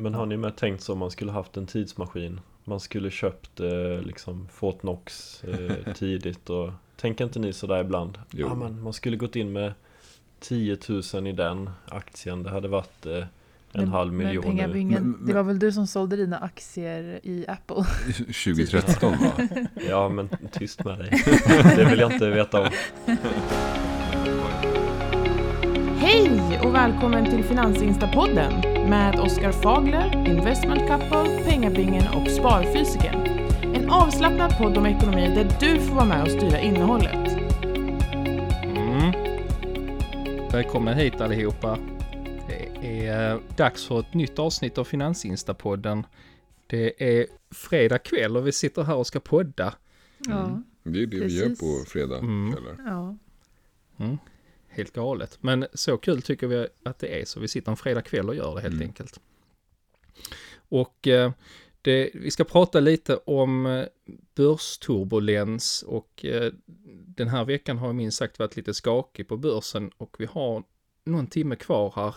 Men har ni med tänkt så om man skulle haft en tidsmaskin? Man skulle köpt eh, liksom Fort Knox eh, tidigt och Tänker inte ni sådär ibland? Jo. Ja men man skulle gått in med 10 000 i den aktien Det hade varit eh, en Men- halv men miljon nu. Men- men- Det var väl du som sålde dina aktier i Apple? 2013 va? Ja men tyst med dig Det vill jag inte veta om Hej och välkommen till Finansinstapodden med Oskar Fagler, Investment Couple, Pengabingen och Sparfysiken. En avslappnad podd om ekonomi där du får vara med och styra innehållet. Mm. Välkomna hit allihopa. Det är eh, dags för ett nytt avsnitt av Finansinstapodden. Det är fredag kväll och vi sitter här och ska podda. Ja. Det är det vi gör Precis. på Mm. fredagkvällar. ja. Helt galet. Men så kul tycker vi att det är så vi sitter en fredag kväll och gör det helt Mm. enkelt. Och eh, det, vi ska prata lite om eh, börsturbulens och eh, den här veckan har minst sagt varit lite skakig på börsen och vi har någon timme kvar här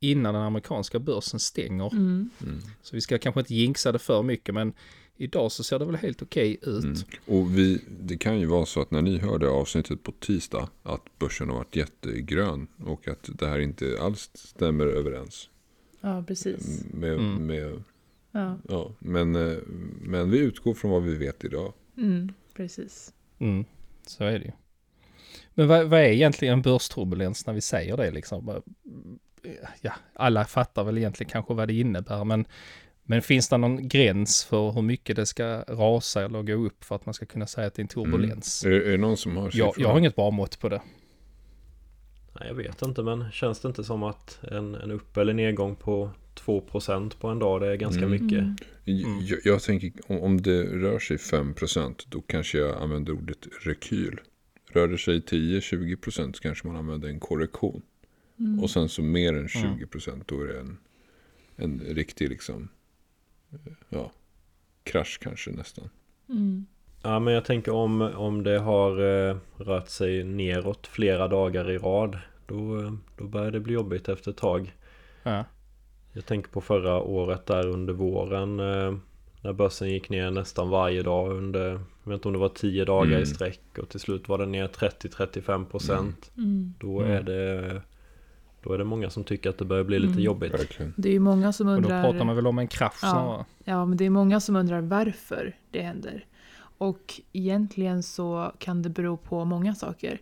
innan den amerikanska börsen stänger. Mm. Mm. Så vi ska kanske inte jinxa det för mycket men idag så ser det väl helt okej ut. Mm. Och vi, det kan ju vara så att när ni hörde avsnittet på tisdag att börsen har varit jättegrön och att det här inte alls stämmer överens. ja, precis. Med, Mm. med, Ja. ja, men, eh, men vi utgår från vad vi vet idag. Mm. Precis. Mm, så är det ju. Men vad, vad är egentligen en börsturbulens när vi säger det liksom? Bara- Ja, alla fattar väl egentligen kanske vad det innebär, men, men finns det någon gräns för hur mycket det ska rasa eller gå upp för att man ska kunna säga att det är en turbulens? Är, det- är det någon som har Jag, siffror? jag har inget bra mått på det. Nej jag vet inte men känns det inte som att en, en upp eller nedgång på 2% på en dag det är ganska Mm. mycket Mm. Mm. Jag, jag tänker om, om det rör sig 5% då kanske jag använder ordet rekyl. Rör det sig 10-20% så kanske man använder en korrektion. Mm. Och sen så mer än 20% då är det en, en riktig liksom, ja, krasch kanske nästan. Mm. Ja men jag tänker om, om det har eh, rört sig neråt flera dagar i rad då, då börjar det bli jobbigt efter ett tag Ja. Jag tänker på förra året där under våren eh, När börsen gick ner nästan varje dag under Jag vet inte om det var 10 dagar Mm. i sträck och till slut var det ner 30-35% Mm. Då Mm. är det Då är det många som tycker att det börjar bli lite Mm. jobbigt Verkligen. Det är ju många som Och då undrar. pratar man väl om en krasch Ja. snarare. Ja, men det är många som undrar varför det händer. Och egentligen så kan det bero på många saker.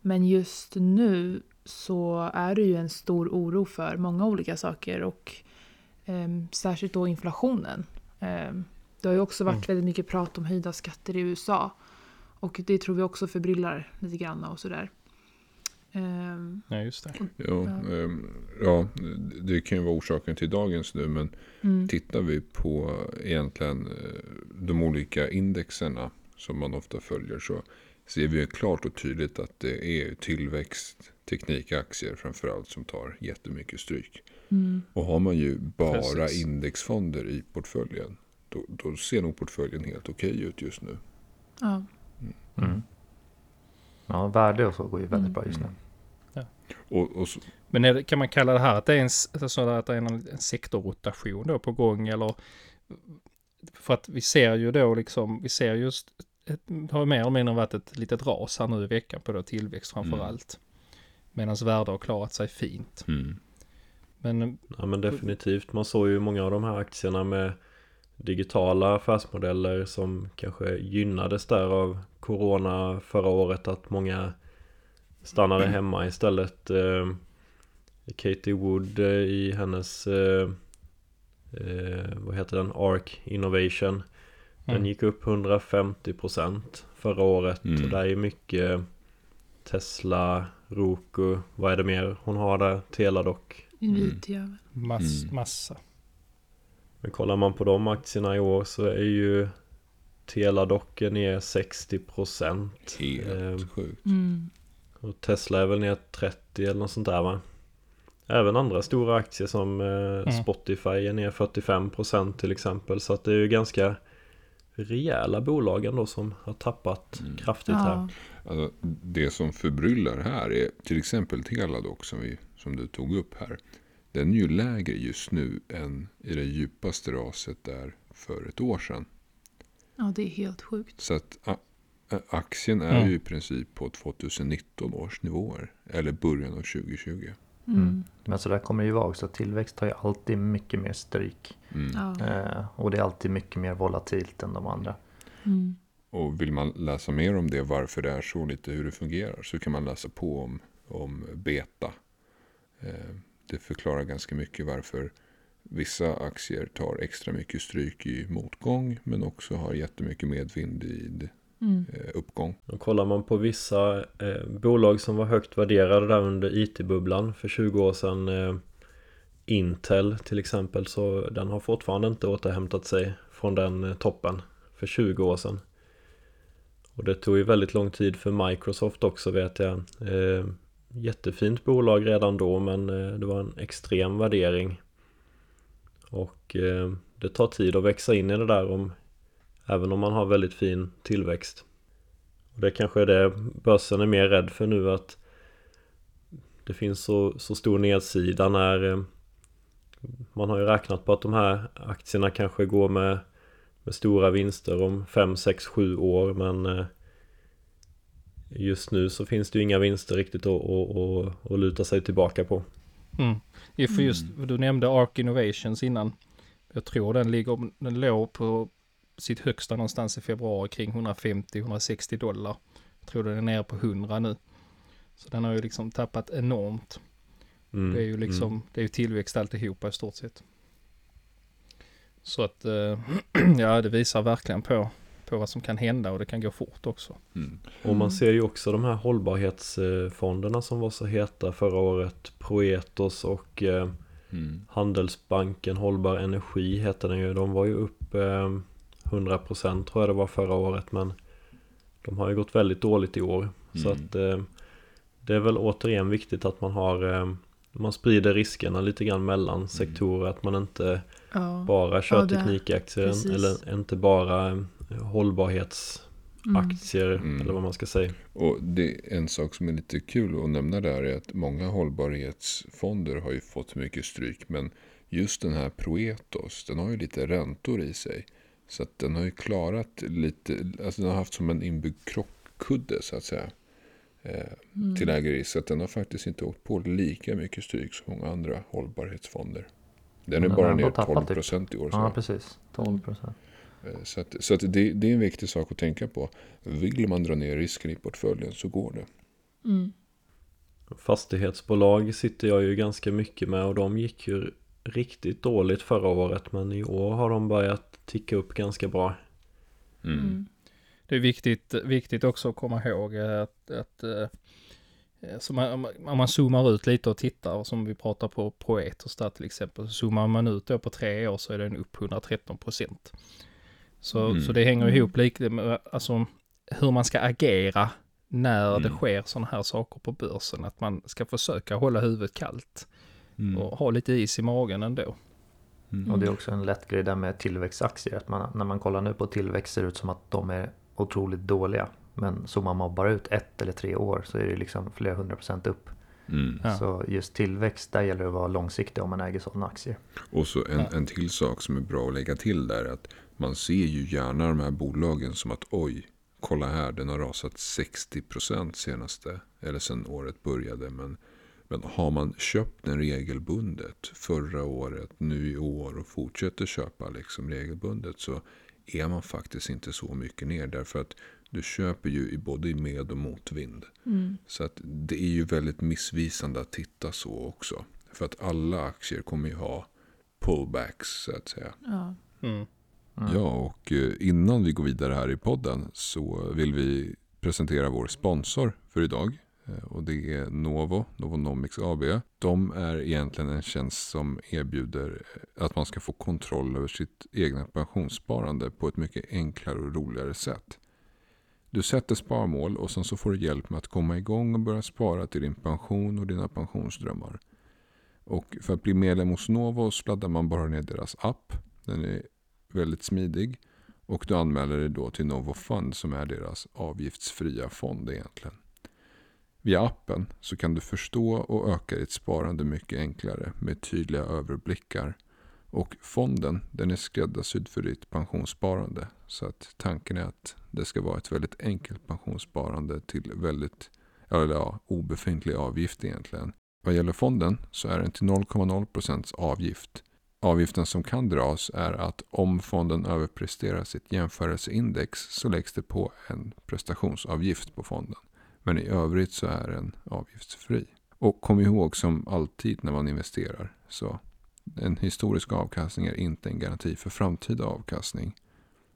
Men just nu så är det ju en stor oro för många olika saker och ehm, särskilt då inflationen. Ehm, det har ju också varit Mm. väldigt mycket prat om höjda skatter i USA. Och det tror vi också förbryllar lite grann och sådär. Ehm, Ja, just det. Ja, Ja. ehm, ja, det kan ju vara orsaken till dagens nu. Men mm, tittar vi på egentligen eh, de olika indexerna som man ofta följer så ser vi ju klart och tydligt att det är tillväxt, teknikaktier framförallt som tar jättemycket stryk. mm, Och har man ju bara Precis. indexfonder i portföljen då, då ser nog portföljen helt okej ut just nu. ja, Mm. Ja, värde och så går ju väldigt Mm. bra just nu. Och, och så, Men är kan man kalla det här att det är en, alltså att det är en, en sektorrotation då på gång eller? För att vi ser ju då liksom, vi ser just, ett, det har mer eller mindre varit ett litet ras här nu i veckan på då tillväxt framför Mm. allt. Medan värde har klarat sig fint. mm, Men Ja men definitivt Man såg ju många av de här aktierna med Digitala affärsmodeller som kanske gynnades där av Corona förra året Att många Stannade hemma istället eh, Katie Wood eh, i hennes eh, eh, Vad heter den? Arc Innovation Den Mm. gick upp 150% förra året Mm. och där är ju mycket Tesla, Roku, vad är det mer hon har där? Teladoc Nvidia. mass, Mm. massa. Men kollar man på de aktierna i år så är ju Teladoc är ner 60% helt Ehm, sjukt. Mm. Och Tesla är väl ner 30 eller något sånt där va? Även andra stora aktier som eh, Mm. Spotify är ner 45% till exempel Så att det är ju ganska rejäla bolag ändå som har tappat Mm. kraftigt här Ja. Alltså, det som förbryllar här är till exempel Teladoc som, vi, som du tog upp här. den är ju lägre just nu än i det djupaste raset där för ett år sedan. Ja, det är helt sjukt. Så att a- aktien är Ja. ju i princip på 2019 års nivåer. Eller början av 2020. Mm. Men så där kommer det ju vara också. Tillväxt har ju alltid mycket mer stryk. Mm. Ja. Eh, och det är alltid mycket mer volatilt än de andra. Mm. Och vill man läsa mer om det, varför det är så, lite hur det fungerar, så kan man läsa på om, om beta. Eh, det förklarar ganska mycket varför vissa aktier tar extra mycket stryk i motgång, men också har jättemycket medvind i Mm. eh, uppgång. Och kollar man på vissa eh, bolag som var högt värderade där under IT-bubblan för 20 år sedan eh, Intel till exempel så den har fortfarande inte återhämtat sig från den eh, toppen för 20 år sedan. Och det tog ju väldigt lång tid för Microsoft också vet jag. Eh, jättefint bolag redan då men eh, det var en extrem värdering. Och eh, det tar tid att växa in i det där om Även om man har väldigt fin tillväxt. Och det kanske är det börsen är mer rädd för nu att det finns så, så stor nedsida när eh, man har ju räknat på att de här aktierna kanske går med, med stora vinster om 5, 6, 7 år men eh, just nu så finns det ju inga vinster riktigt att, att, att, att luta sig tillbaka på. Mm. För just, du nämnde Arc Innovations innan. Jag tror den ligger, den låg på sitt högsta någonstans i februari kring 150-160 dollar. Jag tror den är nere på 100 nu. Så den har ju liksom tappat enormt. Mm, Det är ju mm. liksom, det är ju tillväxt alltihopa i stort sett. Så att, eh, ja det visar verkligen på, på vad som kan hända och det kan gå fort också. Mm. Och man ser ju också de här hållbarhetsfonderna som var så heta förra året. Proetos och eh, Mm. Handelsbanken Hållbar Energi heter den ju. De var ju upp eh, 100% tror jag det var förra året men de har ju gått väldigt dåligt i år. Så Mm. att eh, det är väl återigen viktigt att man har eh, man sprider riskerna lite grann mellan sektorer. Att man inte Ja. bara kör Ja, teknikaktier eller inte bara eh, hållbarhetsaktier Mm. eller vad man ska säga. Och det, en sak som är lite kul att nämna där är att många hållbarhetsfonder har ju fått mycket stryk. Men just den här Proetos, den har ju lite räntor i sig. Så att den har ju klarat lite, alltså den har haft som en inbyggd krockkudde så att säga. Eh, Mm. till lägre risk. Så att den har faktiskt inte åkt på lika mycket stryk som många andra hållbarhetsfonder. Den är Den har bara ner tappat 12 typ. procent i år. Så. Ja, precis. 12 procent. Eh, Så, att, så att det, det är en viktig sak att tänka på. Vill man dra ner risken i portföljen så går det. Mm. Fastighetsbolag sitter jag ju ganska mycket med och de gick ju riktigt dåligt förra året men i år har de börjat ticka upp ganska bra. Mm. Det är viktigt, viktigt också att komma ihåg att, att eh, så man, om man- om man zoomar ut lite och tittar, och som vi pratar på Proetos där till exempel, så zoomar man ut då på tre år så är den upp 113 procent. Så, Mm. så det hänger Mm. ihop lite med alltså, hur man ska agera när det Mm. sker sådana här saker på börsen. Att man ska försöka hålla huvudet kallt Mm. och ha lite is i magen ändå. Och det är också en lätt grej där med tillväxtaktier. Att man, när man kollar nu på tillväxt ser det ut som att de är otroligt dåliga. Men zoomar man bara ut ett eller tre år så är det liksom flera hundra procent upp. Mm. Så just tillväxt, där gäller det att vara långsiktig om man äger sådana aktier. Och så en, Ja. en till sak som är bra att lägga till där. är Att man ser ju gärna de här bolagen som att oj, kolla här, den har rasat 60% senaste, eller sen året började. Men, men har man köpt den regelbundet förra året, nu i år och fortsätter köpa liksom regelbundet så är man faktiskt inte så mycket ner. Därför att du köper ju i både i med och motvind. Mm. Så att det är ju väldigt missvisande att titta så också. För att alla aktier kommer ju ha pullbacks så att säga. Ja. Mm. Mm. Ja, och eh, innan vi går vidare här i podden så vill vi presentera vår sponsor för idag. Eh, och det är Novo, Novonomics AB. De är egentligen en tjänst som erbjuder eh, att man ska få kontroll över sitt egna pensionssparande på ett mycket enklare och roligare sätt. Du sätter sparmål och sen så får du hjälp med att komma igång och börja spara till din pension och dina pensionsdrömmar. Och för att bli medlem hos Novo så laddar man bara ner deras app. Den är väldigt smidig. Och du anmäler dig då till Novo Fund som är deras avgiftsfria fond egentligen. Via appen så kan du förstå och öka ditt sparande mycket enklare med tydliga överblickar. Och fonden den är skräddarsydd för ditt pensionssparande. Så att tanken är att det ska vara ett väldigt enkelt pensionssparande till väldigt eller ja, obefintlig avgift egentligen. Vad gäller fonden så är den till 0,0% avgift. Avgiften som kan dras är att om fonden överpresterar sitt jämförelseindex så läggs det på en prestationsavgift på fonden. Men i övrigt så är den avgiftsfri. Och kom ihåg som alltid när man investerar så en historisk avkastning är inte en garanti för framtida avkastning.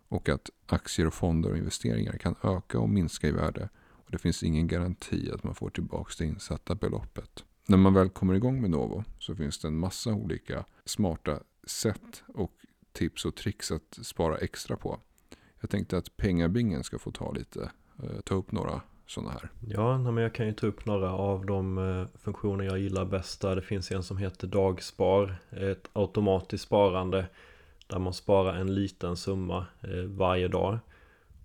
Och att aktier och fonder och investeringar kan öka och minska i värde. Och det finns ingen garanti att man får tillbaka det insatta beloppet. När man väl kommer igång med Novo så finns det en massa olika smarta sätt och tips och tricks att spara extra på. Jag tänkte att pengabingen ska få ta lite, eh, ta upp några sådana här. Ja, men jag kan ju ta upp några av de eh, funktioner jag gillar bäst. Det finns en som heter Dagspar, ett automatiskt sparande där man sparar en liten summa eh, varje dag.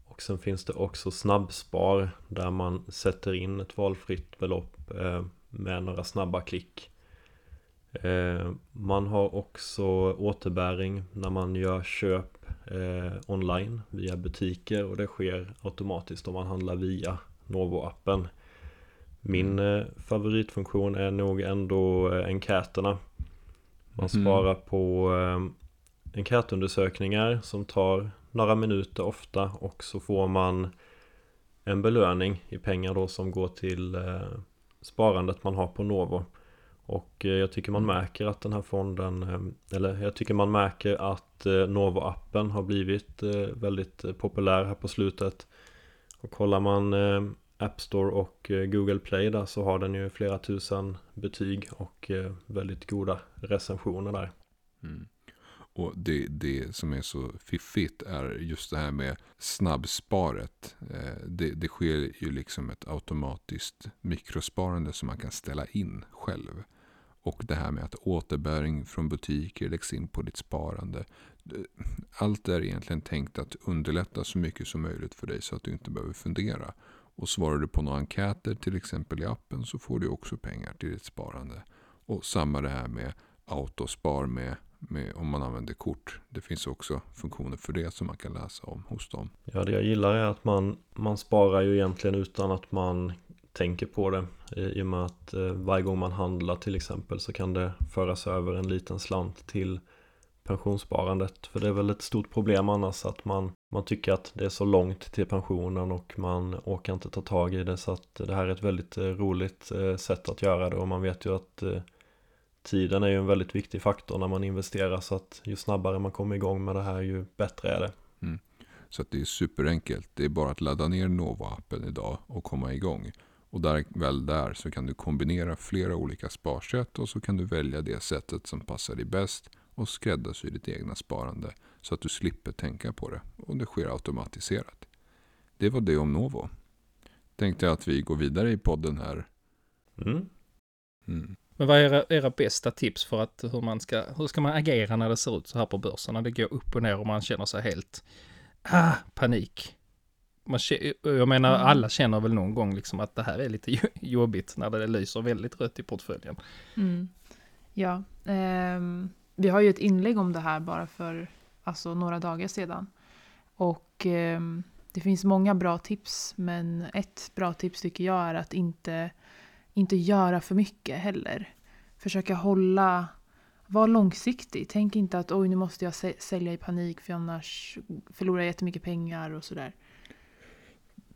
Och sen finns det också Snabbspar där man sätter in ett valfritt belopp med några snabba klick. Man har också återbäring när man gör köp online via butiker och det sker automatiskt om man handlar via Novo-appen. Min eh, favoritfunktion är nog ändå eh, enkäterna. Man mm. sparar på eh, enkätundersökningar som tar några minuter ofta och så får man en belöning i pengar då som går till sparandet man har på Novo. Och jag tycker man märker att den här fonden, eller jag tycker man märker att Novo-appen har blivit väldigt populär här på slutet. Och kollar man App Store och eh, Google Play där så har den ju flera tusen betyg och eh, väldigt goda recensioner där. Mm. Och det, det som är så fiffigt är just det här med snabbsparet. Eh, det, det sker ju liksom ett automatiskt mikrosparande som man kan ställa in själv. Och det här med att återbäring från butiker läggs in på ditt sparande. Eh, allt är egentligen tänkt att underlätta så mycket som möjligt för dig så att du inte behöver fundera. Och svarar du på några enkäter till exempel i appen så får du också pengar till ditt sparande. Och samma det här med autospar med, med om man använder kort. Det finns också funktioner för det som man kan läsa om hos dem. Ja, det jag gillar är att man, man sparar ju egentligen utan att man tänker på det. I och med att eh, varje gång man handlar till exempel så kan det föras över en liten slant till pensionssparandet. För det är väl ett stort problem annars att man, man tycker att det är så långt till pensionen och man orkar inte ta tag i det. Så att det här är ett väldigt eh, roligt eh, sätt att göra det och man vet ju att eh, tiden är ju en väldigt viktig faktor när man investerar så att ju snabbare man kommer igång med det här ju bättre är det. Mm. Så det är superenkelt. Det är bara att ladda ner Nova-appen idag och komma igång. Och där, väl där så kan du kombinera flera olika sparsätt och så kan du välja det sättet som passar dig bäst och skräddarsy ditt egna sparande så att du slipper tänka på det och det sker automatiserat. Det var det om Novo. Tänkte jag att vi går vidare i podden här. Mm. Mm. Men vad är era, era, bästa tips för att hur man ska, hur ska man agera när det ser ut så här på börsen? När det går upp och ner och man känner sig helt, ah, panik. Man, jag menar, mm. alla känner väl någon gång liksom att det här är lite jobbigt när det lyser väldigt rött i portföljen. Mm. Ja, um, vi har ju ett inlägg om det här bara för alltså, några dagar sedan. Och eh, det finns många bra tips, men ett bra tips tycker jag är att inte, inte göra för mycket heller. Försöka hålla, var långsiktig. Tänk inte att oj, nu måste jag sälja i panik för annars förlorar jag jättemycket pengar och sådär.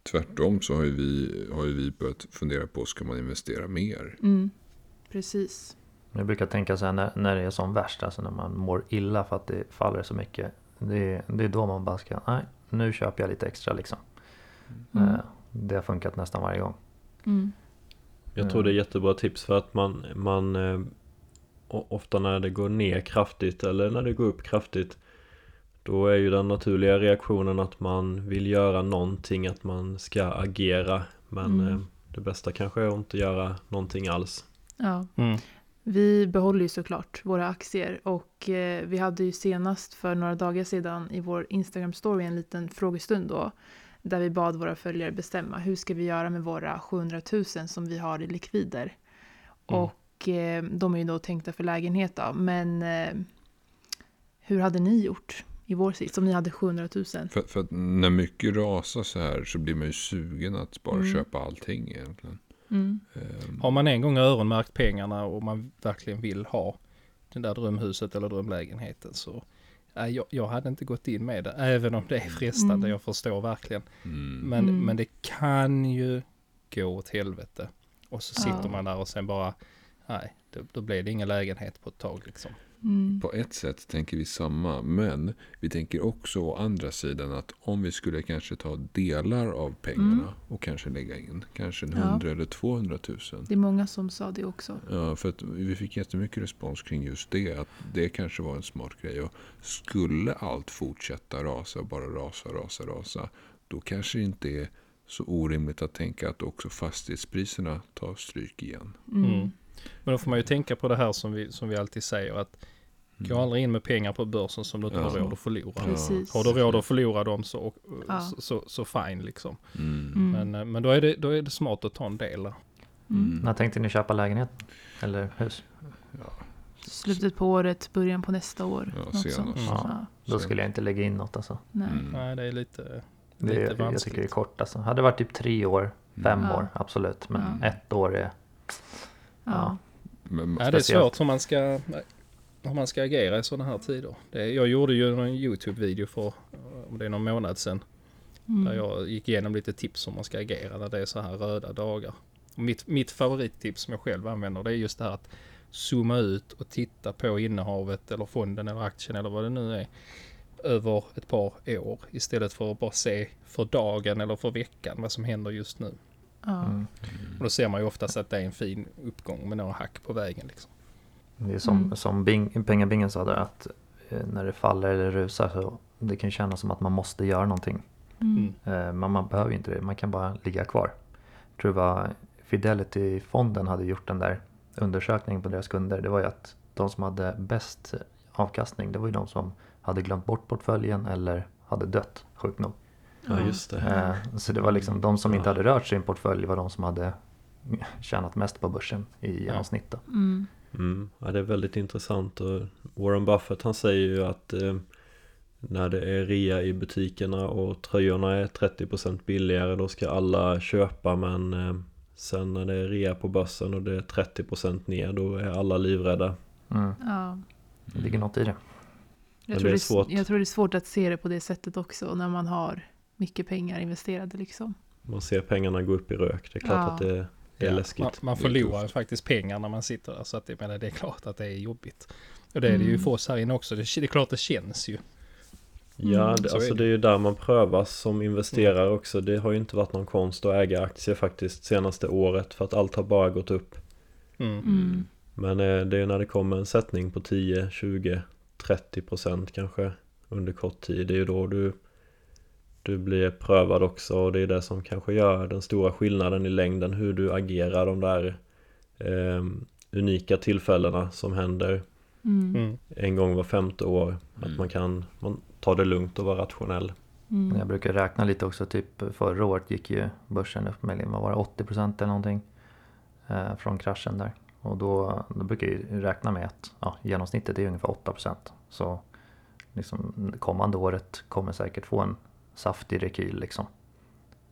Tvärtom så har ju vi, har ju vi börjat fundera på, ska man investera mer? Mm, precis. Jag brukar tänka så här när, när det är som värst, alltså när man mår illa för att det faller så mycket. Det, det är då man bara ska, nej, nu köper jag lite extra liksom. Mm. Eh, det har funkat nästan varje gång. Mm. Jag tror det är jättebra tips för att man, man eh, ofta när det går ner kraftigt eller när det går upp kraftigt då är ju den naturliga reaktionen att man vill göra någonting, att man ska agera. Men mm. Eh, det bästa kanske är att inte göra någonting alls. Ja, mm. Vi behåller ju såklart våra aktier och eh, vi hade ju senast för några dagar sedan i vår Instagram-story en liten frågestund då. Där vi bad våra följare bestämma hur ska vi göra med våra 700 000 som vi har i likvider. Mm. Och eh, de är ju då tänkta för lägenhet då, men eh, hur hade ni gjort i vår sits om ni hade 700 000? För, för att när mycket rasar så här så blir man ju sugen att bara Mm. köpa allting egentligen. Mm. Ehm, Har man en gång öronmärkt pengarna och man verkligen vill ha det där drömhuset eller drömlägenheten så jag, jag hade inte gått in med det. Även om det är frestande, Mm. jag förstår verkligen. mm. Men, Mm. men det kan ju gå åt helvete. Och så sitter Ja. man där och sen bara, nej, då, då blir det ingen lägenhet på ett tag liksom. Mm. På ett sätt tänker vi samma, men vi tänker också å andra sidan att om vi skulle kanske ta delar av pengarna Mm. och kanske lägga in kanske en Ja. 100 eller 200 000. Det är många som sa det också. Ja, för att vi fick jättemycket respons kring just det. Att det kanske var en smart grej. Och skulle allt fortsätta rasa, bara rasa, rasa, rasa. Då kanske det inte är så orimligt att tänka att också fastighetspriserna tar stryk igen. Mm. Mm. Men då får man ju tänka på det här som vi, som vi alltid säger att gå aldrig in med pengar på börsen som du inte har Ja. råd att förlora. Precis. Har du råd att förlora dem så, och, Ja. så, så, så fine liksom. Mm. Mm. Men, eh, men då, är det, då är det smart att ta en del där. Mm. När tänkte ni köpa lägenhet? Eller hus? Ja, Slutet på året, början på nästa år. Ja, senast. Mm. Ja. Då skulle jag inte lägga in något alltså. Nej. Mm. Nej, det är lite, Det, lite jag tycker det är vanskligt. kort alltså. Hade det varit typ tre år, fem år, absolut. Men Ja. ett år är... Ja. Men, Ja, det är svårt hur man ska, hur man ska agera i sådana här tider. Det, jag gjorde ju en YouTube-video för, om det är någon månad sedan, Mm. där jag gick igenom lite tips om man ska agera när det är så här röda dagar. Och mitt, mitt favorittips som jag själv använder det är just det här att zooma ut och titta på innehavet eller fonden eller aktien eller vad det nu är över ett par år istället för att bara se för dagen eller för veckan vad som händer just nu. Mm. Och då ser man ju oftast att det är en fin uppgång med några hack på vägen. Liksom. Det är som, Mm. som Bing, Pengabingen sa där att eh, när det faller eller rusar så det kan kännas som att man måste göra någonting. Mm. Eh, Men man behöver ju inte det, man kan bara ligga kvar. Jag tror det var Fidelity-fonden hade gjort den där undersökningen på deras kunder. Det var ju att de som hade bäst avkastning, det var ju de som hade glömt bort portföljen eller hade dött, sjukt nog. Ja, just det. Eh, Så det var liksom de som inte hade rört sin portfölj var de som hade tjänat mest på börsen i genomsnitt. Då. Mm. Mm. Ja, det är väldigt intressant och Warren Buffett han säger ju att eh, när det är rea i butikerna och tröjorna är 30% billigare då ska alla köpa men eh, sen när det är rea på börsen och det är 30% ner då är alla livrädda. Mm. Ja. Det ligger något i det. Jag, tror det är svårt. jag tror det är svårt att se det på det sättet också när man har mycket pengar investerade liksom. Man ser pengarna gå upp i rök. Det är klart Ja. att det, det är Ja, läskigt. Man, man Det är förlorar faktiskt pengar när man sitter där. Så att det, menar, det är klart att det är jobbigt. Och det är det ju Mm. för oss här inne också. Det, det är klart det känns ju. Ja, Mm. det, Så alltså är det. det är ju där man prövas som investerare också. Det har ju inte varit någon konst att äga aktier faktiskt senaste året för att allt har bara gått upp. Mm. Mm. Men eh, det är ju när det kommer en sättning på 10, 20, 30 procent kanske under kort tid. Det är ju då du, du blir prövad också och det är det som kanske gör den stora skillnaden i längden hur du agerar de där eh, unika tillfällena som händer Mm. Mm. en gång var femte år. Att Mm. man kan man tar det lugnt och vara rationell. Mm. Jag brukar räkna lite också, typ förra året gick ju börsen upp med vad var det, 80% eller någonting eh, från kraschen där. Och då, då brukar jag räkna med att ja, genomsnittet är ungefär 8%. Så liksom, kommande året kommer säkert få en saftig rekyl liksom.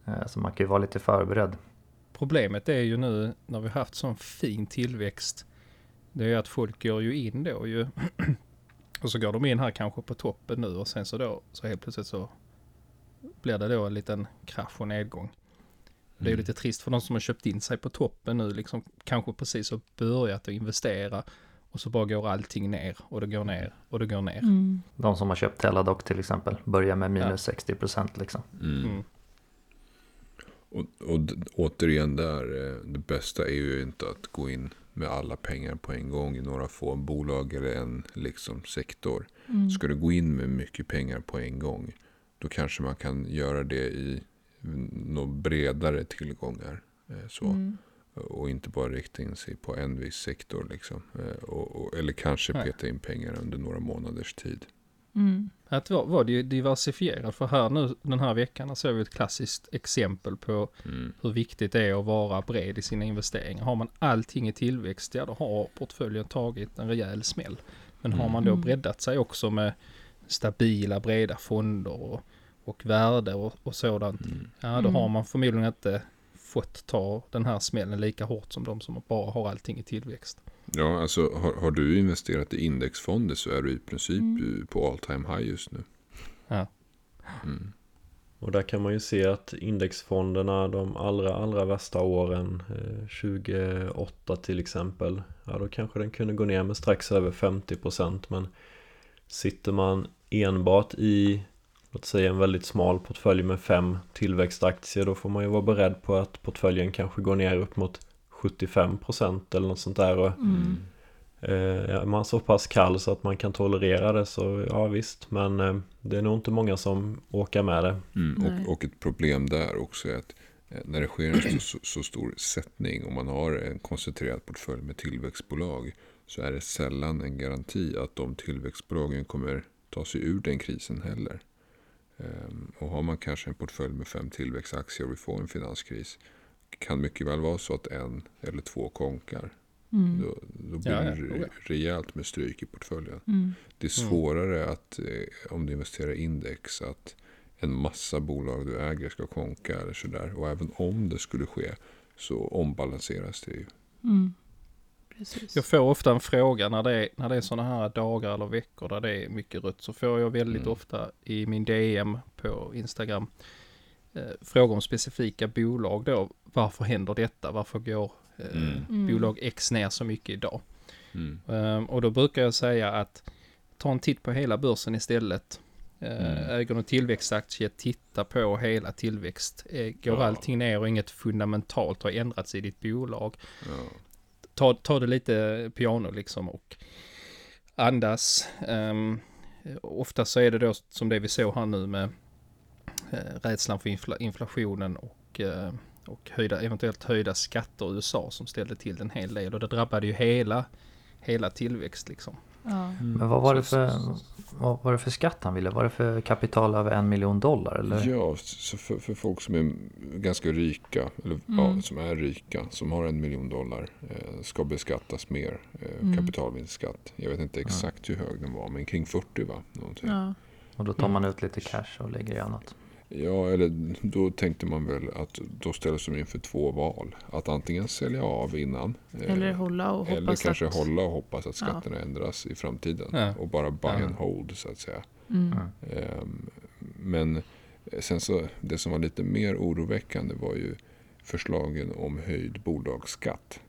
Eh, så man kan ju vara lite förberedd. Problemet är ju nu när vi har haft sån fin tillväxt. Det är ju att folk går ju in då ju. och så går de in här kanske på toppen nu och sen så då så helt plötsligt så blir det då en liten krasch och nedgång. Det är ju Mm. lite trist för de som har köpt in sig på toppen nu liksom kanske precis har börjat att investera och så bara går allting ner och det går ner och det går ner. Mm. De som har köpt Teladoc till exempel börjar med minus 60% liksom. Mm. Mm. Och, och återigen där, eh, det bästa är ju inte att gå in med alla pengar på en gång i några få bolag eller en liksom sektor. Mm. Ska du gå in med mycket pengar på en gång, då kanske man kan göra det i några bredare tillgångar. eh, Så. Mm. Och inte bara rikta in sig på en viss sektor. Liksom. Eh, Och, och, eller kanske Nej. peta in pengar under några månaders tid. Mm. att vara, di- diversifierad. För här nu den här veckan ser vi ett klassiskt exempel på Mm. hur viktigt det är att vara bred i sina investeringar. Har man allting i tillväxt, ja då har portföljen tagit en rejäl smäll. Men har man då Mm. breddat sig också med stabila breda fonder och, och värde och, och sådant, Mm. ja då Mm. har man förmodligen inte fått ta den här smällen lika hårt som de som bara har allting i tillväxt. Ja, alltså har, har du investerat i indexfonder så är du i princip Mm. på all time high just nu. Ja. Mm. Och där kan man ju se att indexfonderna de allra, allra värsta åren, eh, 2008 till exempel, ja då kanske den kunde gå ner med strax över 50% men sitter man enbart i, låt säga en väldigt smal portfölj med fem tillväxtaktier då får man ju vara beredd på att portföljen kanske går ner upp mot 75% eller något sånt där och Mm. Eh, är man så pass kall så att man kan tolerera det så ja visst Men eh, det är nog inte många som åker med det Mm. Och, och ett problem där också är att eh, när det sker en så, så, så stor sättning och man har en koncentrerad portfölj med tillväxtbolag så är det sällan en garanti att de tillväxtbolagen kommer ta sig ur den krisen heller. Ehm, Och har man kanske en portfölj med fem tillväxtaktier och vi får en finanskris kan mycket väl vara så att en eller två konkar. Mm. Då, då blir Ja, det ja, ja. rejält med stryk i portföljen. Mm. Det är Mm. svårare att eh, om du investerar i index att en massa bolag du äger ska konka eller sådär. Och även om det skulle ske så ombalanseras det ju. Mm. Precis. Jag får ofta en fråga när det är, när det är sådana här dagar eller veckor där det är mycket rött. Så får jag väldigt Mm. ofta i min DM på Instagram eh, frågor om specifika bolag då. Varför händer detta? Varför går eh, Mm. Mm. bolag X ner så mycket idag? Mm. Ehm, och då brukar jag säga att ta en titt på hela börsen istället. Eh, Mm. Äger du tillväxtaktie, titta på hela tillväxt. Eh, går Ja. allting ner och inget fundamentalt har ändrats i ditt bolag, Ja ta, ta det lite piano liksom och andas. Um, ofta så är det då som det vi såg här nu med uh, rädslan för infla, inflationen och, uh, och höjda, eventuellt höjda skatter i USA som ställde till en hel del och det drabbade ju hela, hela tillväxt liksom. Ja. Men vad var, det för, vad var det för skatt han ville? Var det för kapital över en miljon dollar? Eller? Ja, så för, för folk som är ganska rika, eller Mm. ja, som är rika, som har en miljon dollar, eh, ska beskattas mer eh, Mm. kapitalvinstskatt. Jag vet inte exakt hur hög den var, men kring 40 va? Någonting. Ja. Och då tar man ut lite cash och lägger i annat. Ja, eller då tänkte man väl att då ställs de inför två val. Att antingen sälja av innan. eh, Eller hålla och hoppas eller kanske att... hålla och hoppas att Ja. skatterna ändras i framtiden. Ja. Och bara buy Ja. and hold så att säga. Mm. Ehm, Men sen så, det som var lite mer oroväckande var ju förslagen om höjd bolagsskatt.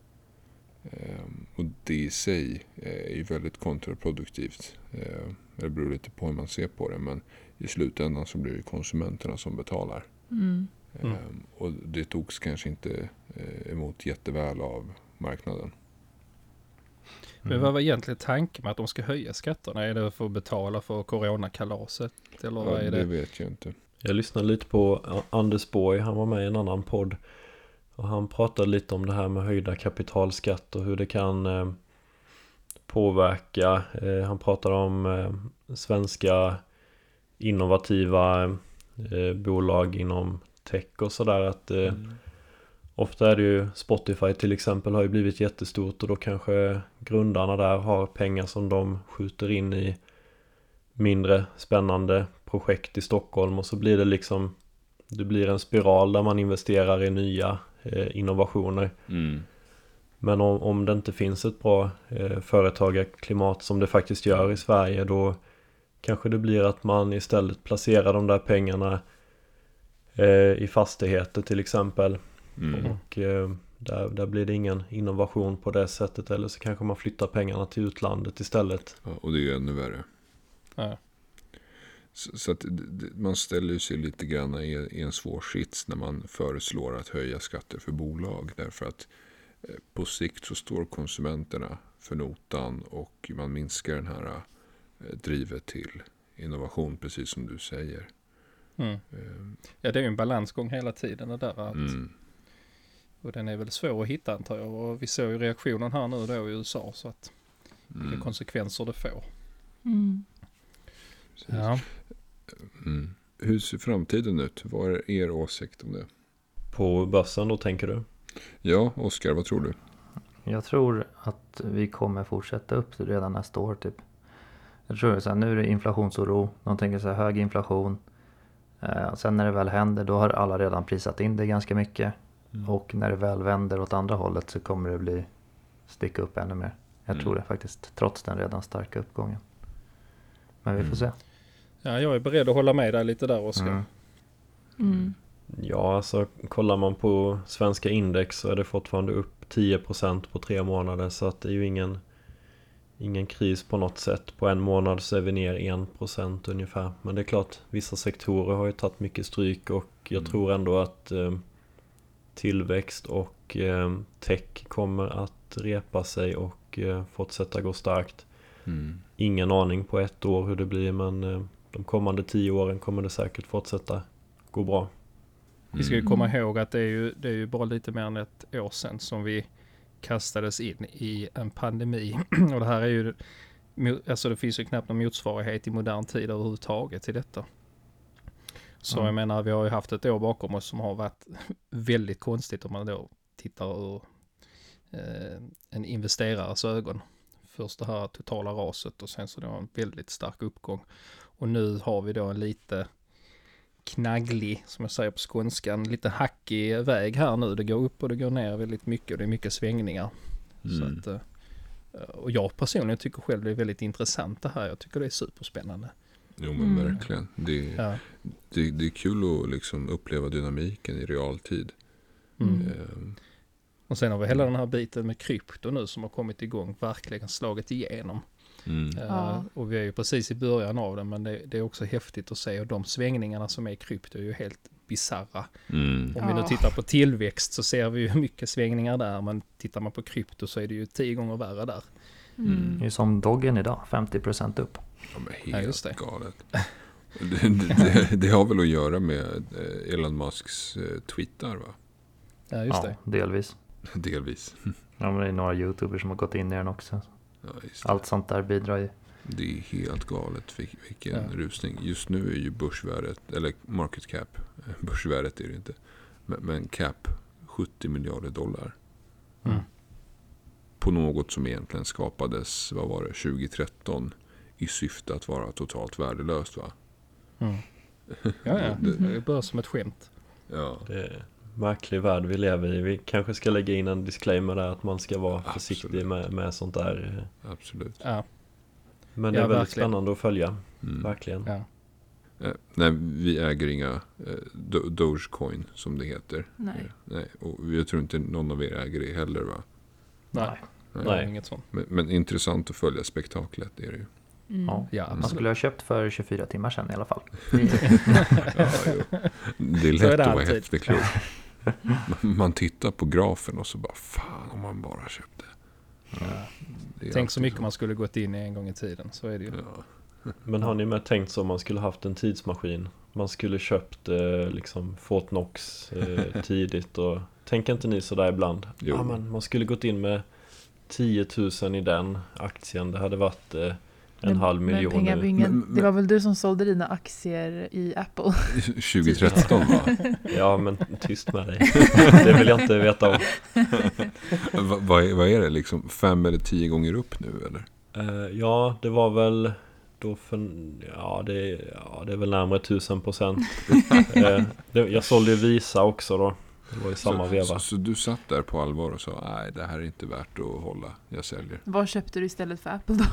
Ehm, Och det i sig är ju väldigt kontraproduktivt. Ehm, Det beror lite på hur man ser på det. Men i slutändan så blir det konsumenterna som betalar. Mm. Mm. Ehm, Och det togs kanske inte eh, emot jätteväl av marknaden. Men vad var egentligen tanken med att de ska höja skatterna? Är det för att betala för coronakalaset? Eller vad Ja, är det det? vet jag inte. Jag lyssnade lite på Anders Borg, han var med i en annan podd Och han pratade lite om det här med höjda kapitalskatt och hur det kan eh, påverka eh, Han pratade om eh, svenska innovativa eh, bolag inom tech och sådär att eh, Ofta är det ju Spotify till exempel har ju blivit jättestort och då kanske grundarna där har pengar som de skjuter in i mindre spännande projekt i Stockholm och så blir det liksom Det blir en spiral där man investerar i nya eh, innovationer Mm. Men om, om det inte finns ett bra eh, företagarklimat som det faktiskt gör i Sverige då Kanske det blir att man istället placerar de där pengarna eh, i fastigheter till exempel Mm. och eh, där, där blir det ingen innovation på det sättet eller så kanske man flyttar pengarna till utlandet istället. Ja, och det är ju ännu värre. Ja. Så, så att man ställer sig lite grann i, i en svår sits när man föreslår att höja skatter för bolag. Därför att eh, på sikt så står konsumenterna för notan och man minskar den här drivet till innovation, precis som du säger. Mm. Eh, ja, det är ju en balansgång hela tiden det där. Att, Mm. Och den är väl svår att hitta antar jag. Och vi såg ju reaktionen här nu då i USA så att vilka Mm. konsekvenser det får. Mm. Ja. Mm. Hur ser framtiden ut? Vad är er åsikt om det? På börsen då tänker du? Ja, Oskar, vad tror du? Jag tror att vi kommer fortsätta upp redan nästa år typ. Jag tror så här, nu är det inflationsoro. De tänker så här, hög inflation. Eh, sen när det väl händer då har alla redan prisat in det ganska mycket. Mm. Och när det väl vänder åt andra hållet så kommer det bli sticka upp ännu mer. Jag Mm. tror det faktiskt, trots den redan starka uppgången. Men vi får Mm. se. ja, jag är beredd att hålla med dig lite där Oskar. Mm. Mm. Ja, alltså kollar man på svenska index så är det fortfarande upp 10% på tre månader så att det är ju ingen Ingen kris på något sätt. På en månad så är vi ner 1% ungefär. Men det är klart, vissa sektorer har ju tagit mycket stryk och jag Mm. tror ändå att eh, tillväxt och eh, tech kommer att repa sig och eh, fortsätta gå starkt. Mm. Ingen aning på ett år hur det blir men eh, de kommande tio åren kommer det säkert fortsätta gå bra. Vi ska ju Mm. komma ihåg att det är ju, det är ju bara lite mer än ett år sedan som vi kastades in i en pandemi. Och det här är ju, alltså det finns ju knappt någon motsvarighet i modern tid överhuvudtaget till detta. Så Mm. jag menar, vi har ju haft ett år bakom oss som har varit väldigt konstigt om man då tittar ur eh, en investerares ögon. Först det här totala raset och sen så då en väldigt stark uppgång. Och nu har vi då en lite knagglig, som jag säger på skånskan, lite hackig väg här nu. Det går upp och det går ner väldigt mycket och det är mycket svängningar. Så Mm. att, eh, och jag personligen tycker själv det är väldigt intressant det här. Jag tycker det är superspännande. Jo men Mm. verkligen. Det, Ja. det, det är kul att liksom uppleva dynamiken i realtid. Mm. Mm. Ehm, Och sen har vi hela den här biten med krypto nu som har kommit igång, verkligen slagit igenom. Mm. Eh, Ja. Och vi är ju precis i början av det, men det, det är också häftigt att se. Och de svängningarna som är i krypto är ju helt bizarra. Mm. Om vi nu Ja. tittar på tillväxt så ser vi ju mycket svängningar där, men tittar man på krypto så är det ju tio gånger värre där. Mm. Det är som Doggen idag, 50% upp. Ja, men Ja, helt just det. galet. Det, det, det har väl att göra med eh, Elon Musks eh, tweetar va? Ja, just ja, det. delvis. Delvis. Ja, men det är några YouTubers som har gått in i den också. Ja. Allt sånt där bidrar ju. det är helt galet vil- vilken Ja. rusning. Just nu är ju börsvärdet, eller market cap, börsvärdet är det inte. Men, men cap 70 miljarder dollar. Mm. På något som egentligen skapades, vad var det, 2013 i syfte att vara totalt värdelöst va? Mm. Ja, ja. Det- Det börjar som ett skämt. Ja. Det är märklig värld vi lever i. Vi kanske ska lägga in en disclaimer där att man ska vara Absolut. försiktig med, med sånt där. Absolut. Ja, Men det Ja, är väldigt verkligen. spännande att följa. Mm. Verkligen. ja. Eh, nej, vi äger inga eh, Do- Dogecoin som det heter. Nej. Eh, nej, och jag tror inte någon av er äger det heller va? Nej, Nej. Nej. inget sånt. Men, men intressant att följa spektaklet är det ju. Mm. Ja. Ja, Man absolut. skulle ha köpt för 24 timmar sedan i alla fall. Ja, jo. Det är Så är lätt det att vara alltid. efterklok. Man- Man tittar på grafen och så bara fan om man bara köpte. Ja. Tänk så mycket man skulle gått in i en gång i tiden. Så är det ju. Ja. Men har ni med tänkt så om man skulle haft en tidsmaskin? Man skulle köpt eh, liksom Fort Knox eh, tidigt och tänker inte ni sådär ibland? Jo. Ja, men man skulle gått in med 10 000 i den aktien. Det hade varit eh, en halv miljon Men nu. pengabingen, Men- men- det var väl du som sålde dina aktier i Apple? 2013 va? Ja men tyst med dig. Det vill jag inte veta om. Va, vad, är, vad är det liksom? Fem eller tio gånger upp nu eller? Eh, ja, det var väl då för, ja det, ja det är väl närmare 1000 procent. Eh, det- jag sålde ju Visa också då. Det var i samma så, veva. Så, så du satt där på allvar och sa nej det här är inte värt att hålla, jag säljer. Vad köpte du istället för Apple då?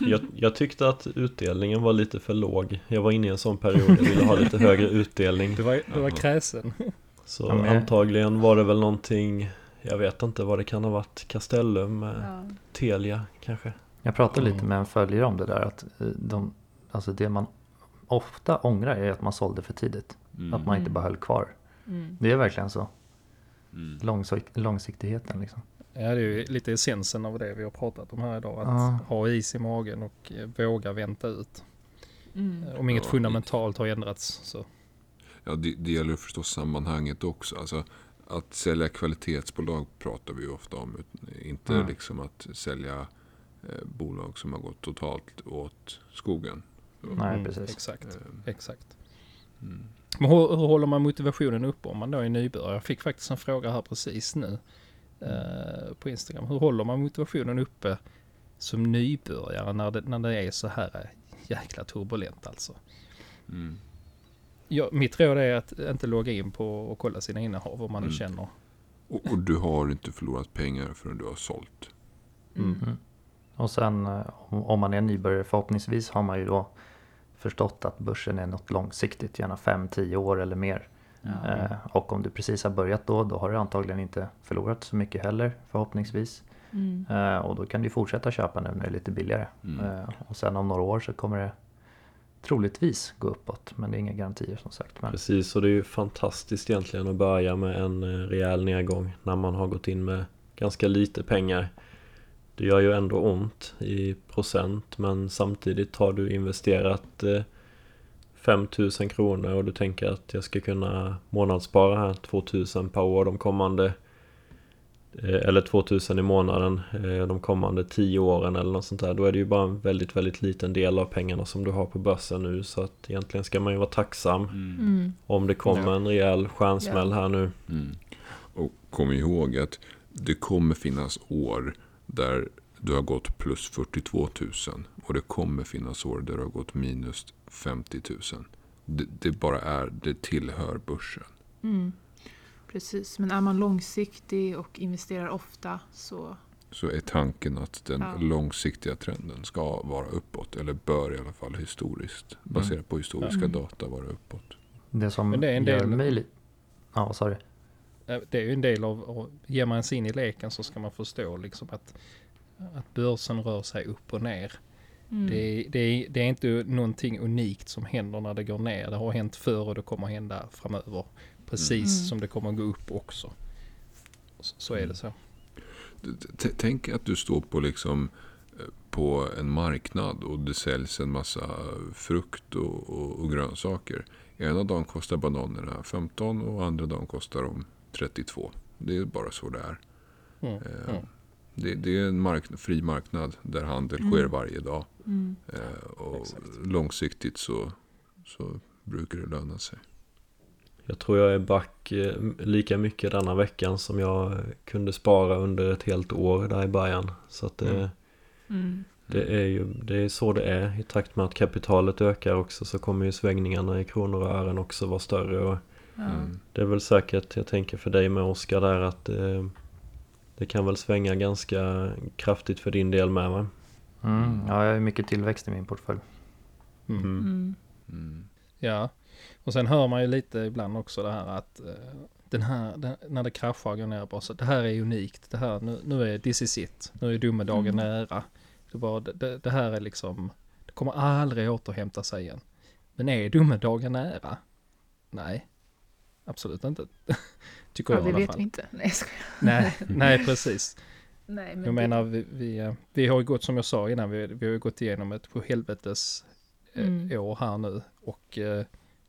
Jag, jag tyckte att utdelningen var lite för låg. Jag var inne i en sån period. Jag ville ha lite högre utdelning. Du var, du var kräsen. Så Ja, antagligen var det väl någonting, jag vet inte vad det kan ha varit. Castellum, eh, Ja. Telia kanske. Jag pratade lite med en följare om det där. Att eh, de, alltså det man ofta ångrar är att man sålde för tidigt. Mm. Att man inte bara höll kvar. Mm. Det är verkligen så. Mm. Långsik- långsiktigheten liksom. Ja, det är ju lite essensen av det vi har pratat om här idag. Att Ja. ha is i magen och eh, våga vänta ut. Mm. Om inget Ja, fundamentalt har ändrats så. Ja, det, det gäller förstås sammanhanget också. Alltså, att sälja kvalitetsbolag pratar vi ju ofta om. Inte Mm. liksom att sälja eh, bolag som har gått totalt åt skogen. Nej, Mm, precis. Exakt, Eh, exakt. Men hur, hur håller man motivationen uppe om man då är nybörjare? Jag fick faktiskt en fråga här precis nu eh, på Instagram. Hur håller man motivationen uppe som nybörjare när det, när det är så här eh, jäkla turbulent alltså? Mm. Ja, mitt råd är att inte logga in på och kolla sina innehav om man nu Mm. känner. Och, och du har inte förlorat pengar förrän du har sålt. Mm. Mm. Och sen eh, om om man är nybörjare förhoppningsvis har man ju då förstått att börsen är något långsiktigt, gärna 5-10 år eller mer. Eh, och om du precis har börjat då, då har du antagligen inte förlorat så mycket heller förhoppningsvis. Mm. Eh, och då kan du fortsätta köpa nu när det är lite billigare. Mm. Eh, och sen om några år så kommer det troligtvis gå uppåt. Men det är inga garantier som sagt. Men, Precis, och det är ju fantastiskt egentligen att börja med en rejäl nedgång när man har gått in med ganska lite pengar. Det gör ju ändå ont i procent men samtidigt har du investerat eh, 5000 kronor och du tänker att jag ska kunna månadsspara här 2000 per år de kommande eh, eller 2000 i månaden eh, de kommande 10 åren eller något sånt där. Då är det ju bara en väldigt, väldigt liten del av pengarna som du har på börsen nu så att egentligen ska man ju vara tacksam Mm. om det kommer en rejäl stjärnsmäll här nu. Mm. Och kom ihåg att det kommer finnas år där du har gått plus 42 000. Och det kommer finnas år där du har gått minus 50 000. Det, det bara är, det tillhör börsen. Mm. Precis, men är man långsiktig och investerar ofta så... Så är tanken att den Ja. långsiktiga trenden ska vara uppåt. Eller bör i alla fall historiskt. Baserat på historiska Mm. data vara uppåt. det som Men det är en gör del- mig lite... Ja, vad sa du? Eh, Det är ju en del av, och ger man sig in i leken så ska man förstå liksom att, att börsen rör sig upp och ner. Mm. Det, är, det, det är inte någonting unikt som händer när det går ner. Det har hänt förr och det kommer hända framöver. Precis Mm. som det kommer gå upp också. Så, så är det så. T- Tänk att du står på liksom eh, på en marknad och det säljs en massa frukt och, och, och grönsaker. Ena dagen kostar bananerna 15 och andra dagen kostar de 32. Det är bara så det är. Mm. Eh, Mm. Det, det är en mark- fri marknad där handel Mm. sker varje dag. Mm. Eh, Och Exakt. långsiktigt så, så brukar det löna sig. Jag tror jag är back eh, lika mycket denna veckan som jag kunde spara under ett helt år där i början. Så att det, Mm. Mm. det är ju det är så det är. I takt med att kapitalet ökar också så kommer ju svängningarna i kronor och ören också vara större. Och. Mm. det är väl säkert, jag tänker för dig med Oskar där att eh, det kan väl svänga ganska kraftigt för din del med va? Mm. Ja, jag har ju mycket tillväxt i min portfölj. Mm. Mm. Mm. Ja, och sen hör man ju lite ibland också det här att eh, den här, den, när det kraschar går ner bara så det här är unikt, det här, nu, nu är this is it, nu är domedagen Mm. nära. Det, bara, det, det här är liksom, det kommer aldrig återhämta sig igen. Men är domedagen nära? Nej, absolut inte. Tycker Ja, jag det i alla vet fall. vi inte. Nej, jag. Nej, nej precis. Nej, men Jag det- menar, vi, vi, eh, vi har ju gått som jag sa innan, vi, vi har ju gått igenom ett på helvetes eh, Mm. år här nu och eh,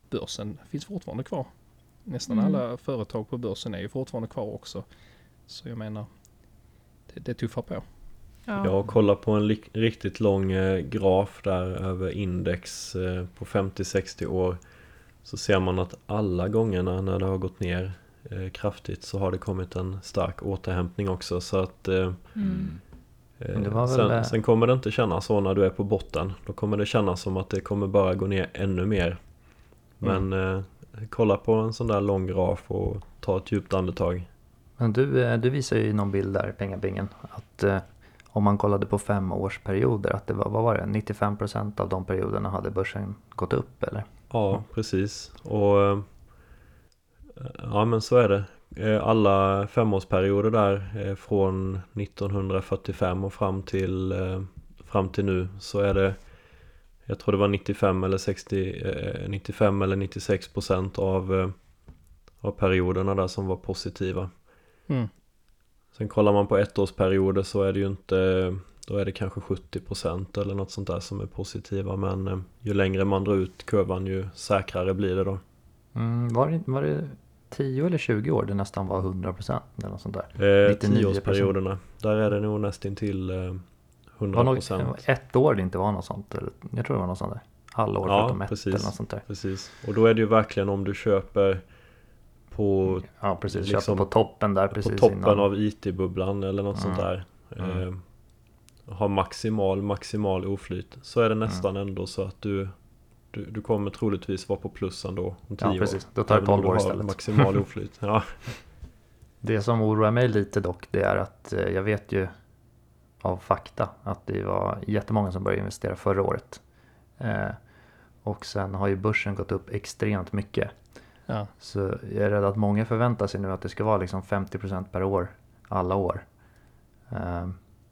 börsen finns fortfarande kvar. Nästan Mm. alla företag på börsen är ju fortfarande kvar också. Så jag menar, det, det tuffar på. Ja. Jag kollar på en riktigt lång eh, graf där över index eh, på 50-60 år. Så ser man att alla gångerna när det har gått ner eh, kraftigt så har det kommit en stark återhämtning också. Så att eh, Mm. eh, sen, sen kommer det inte kännas så när du är på botten. Då kommer det kännas som att det kommer bara gå ner ännu mer. Men eh, kolla på en sån där lång graf och ta ett djupt andetag. Men du, eh, du visar ju i någon bild där, pengabingen, att eh, om man kollade på femårsperioder, att det var, vad var det, 95% av de perioderna hade börsen gått upp eller? Ja, precis. Och eh, ja, men så är det. Eh, Alla femårsperioder där eh, från 1945 och fram till, fram till nu så är det jag tror det var 95 eller 60, eh, 95 eller 96 procent av, av perioderna där som var positiva. Mm. Sen kollar man på ettårsperioder så är det ju inte Då är det kanske 70 procent eller något sånt där som är positiva men eh, ju längre man drar ut kurvan ju säkrare blir det då. Mm, var, det, var det 10 eller 20 år det nästan var 100% eller något sånt där? Eh, 99%. tioårsperioderna, där är det nog nästintill eh, Det 100 var nog procent. ett år det inte var något sånt, eller, jag tror det var något sånt där. halvår Ja, förutom ett eller något sånt där. Precis. Och då är det ju verkligen om du köper på, Ja precis, Liksom köpa på toppen där på precis toppen innan. av IT-bubblan eller något sånt Mm. där. Mm. Eh, har maximal, maximal oflyt. Så är det nästan ändå så att du, du, du kommer troligtvis vara på plus ändå om tio Ja år. precis, då tar om 12 år istället. maximal oflyt. Ja. Det som oroar mig lite dock det är att eh, jag vet ju av fakta att det var jättemånga som började investera förra året. Eh, och sen har ju börsen gått upp extremt mycket. Ja. Så jag är rädd att många förväntar sig nu att det ska vara liksom 50% per år alla år. Eh,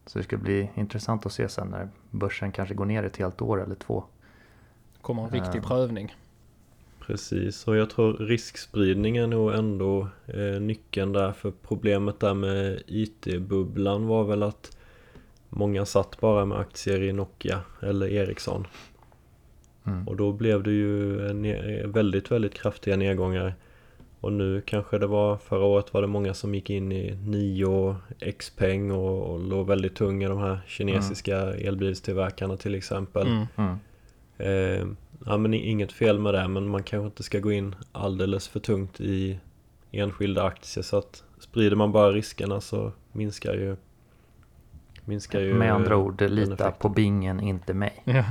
så det ska bli intressant att se sen när börsen kanske går ner ett helt år eller två. kommer en riktig Ja. prövning. Precis, och jag tror riskspridning är nog ändå eh, nyckeln där för problemet där med IT-bubblan var väl att många satt bara med aktier i Nokia eller Ericsson Mm. och då blev det ju väldigt, väldigt kraftiga nedgångar och nu kanske det var, förra året var det många som gick in i Nio, Xpeng och, och låg väldigt tung i de här kinesiska elbilstillverkarna till exempel. Mm. Mm. Eh, ja men inget fel med det men man kanske inte ska gå in alldeles för tungt i enskilda aktier så att sprider man bara riskerna så minskar ju minskar ju Med andra ord, lita effekten. på bingen, inte mig. Ja.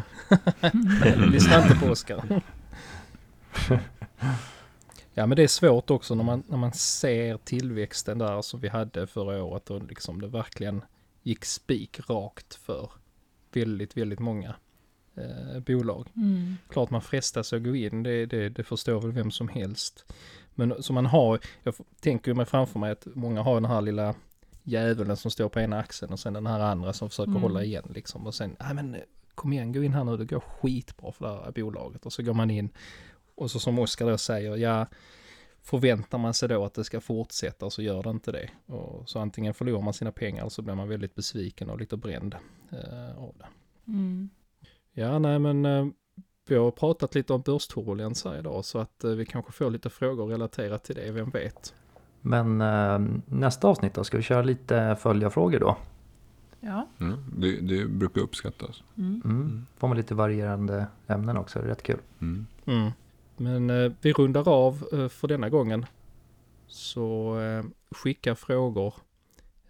Lyssna inte på Oskar. Ja men det är svårt också när man, när man ser tillväxten där som vi hade förra året och liksom det verkligen gick spik rakt för väldigt, väldigt många eh, bolag. Mm. Klart man frestas att gå in, det, det, det förstår väl vem som helst. Men så man har, jag tänker mig framför mig att många har den här lilla djävulen som står på ena axeln och sen den här andra som försöker Mm. hålla igen liksom. Och sen, nej men kom igen, gå in här nu, det går skitbra för det här bolaget. Och så går man in och så som Oskar då säger, ja förväntar man sig då att det ska fortsätta så gör det inte det. Och så antingen förlorar man sina pengar eller så blir man väldigt besviken och lite bränd eh, av det. Mm. Ja, nej men eh, vi har pratat lite om börsturbulens här idag så att eh, vi kanske får lite frågor relaterat till det, vem vet? Men eh, nästa avsnitt då, ska vi köra lite följarfrågor då? Ja. Mm. Det, det brukar uppskattas. Mm. Mm. Får man lite varierande ämnen också, det är rätt kul. Mm. Men eh, vi rundar av eh, för denna gången. Så eh, skicka frågor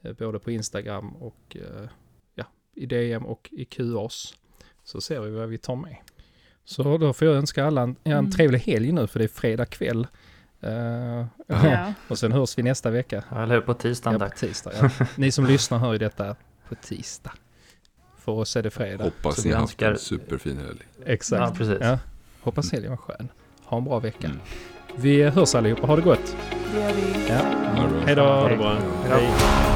eh, både på Instagram och eh, ja, i DM och i QAs. Så ser vi vad vi tar med. Så då får jag önska alla en, en Mm. trevlig helg nu för det är fredag kväll. Eh, Ja. och sen hörs vi nästa vecka. Ja, eller hur? På tisdagen Ja, på tisdag. Ja. Ni som lyssnar hör ju detta på tisdag. För oss är det fredag. Hoppas Så ni har haft en superfin helg. Exakt. Ja, precis. Ja. Hoppas helgen var skön. Ha en bra vecka. Mm. Vi hörs allihopa. Ha det gott. Det gör vi. Ja. Hej då. Ha det bra. Hej.